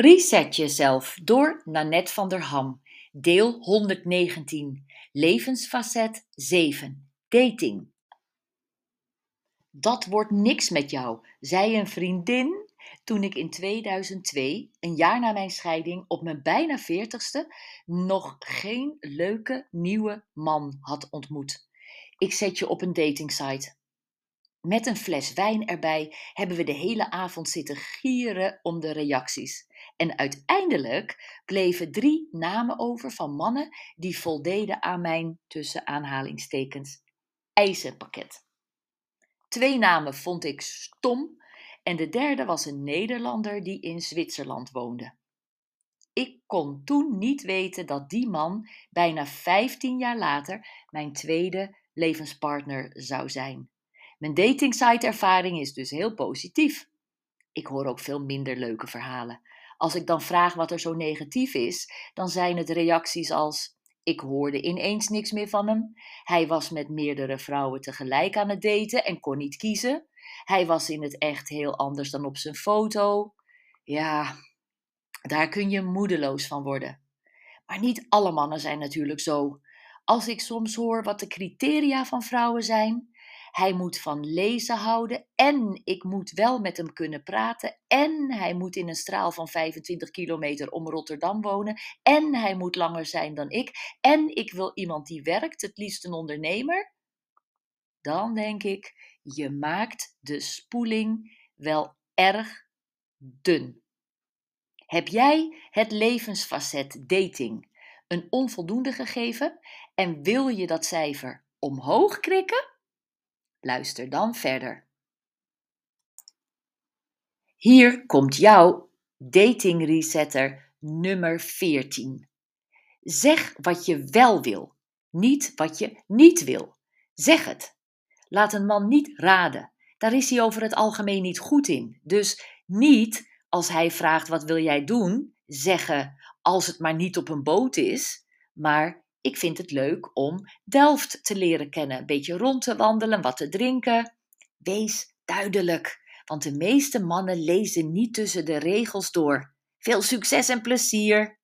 Reset jezelf door Nanette van der Ham. Deel 119. Levensfacet 7. Dating. Dat wordt niks met jou, zei een vriendin toen ik in 2002, een jaar na mijn scheiding, op mijn bijna veertigste, nog geen leuke nieuwe man had ontmoet. Ik zet je op een datingsite. Met een fles wijn erbij hebben we de hele avond zitten gieren om de reacties. En uiteindelijk bleven drie namen over van mannen die voldeden aan mijn tussen aanhalingstekens eisenpakket. Twee namen vond ik stom en de derde was een Nederlander die in Zwitserland woonde. Ik kon toen niet weten dat die man bijna 15 jaar later mijn tweede levenspartner zou zijn. Mijn datingsite ervaring is dus heel positief. Ik hoor ook veel minder leuke verhalen. Als ik dan vraag wat er zo negatief is, dan zijn het reacties als: Ik hoorde ineens niks meer van hem. Hij was met meerdere vrouwen tegelijk aan het daten en kon niet kiezen. Hij was in het echt heel anders dan op zijn foto. Ja, daar kun je moedeloos van worden. Maar niet alle mannen zijn natuurlijk zo. Als ik soms hoor wat de criteria van vrouwen zijn, hij moet van lezen houden en ik moet wel met hem kunnen praten en hij moet in een straal van 25 kilometer om Rotterdam wonen en hij moet langer zijn dan ik en ik wil iemand die werkt, het liefst een ondernemer. Dan denk ik, je maakt de spoeling wel erg dun. Heb jij het levensfacet dating een onvoldoende gegeven en wil je dat cijfer omhoog krikken? Luister dan verder. Hier komt jouw dating resetter nummer 14. Zeg wat je wel wil, niet wat je niet wil. Zeg het. Laat een man niet raden. Daar is hij over het algemeen niet goed in. Dus niet als hij vraagt wat wil jij doen, zeggen als het maar niet op een boot is, maar ik vind het leuk om Delft te leren kennen, een beetje rond te wandelen, wat te drinken. Wees duidelijk, want de meeste mannen lezen niet tussen de regels door. Veel succes en plezier!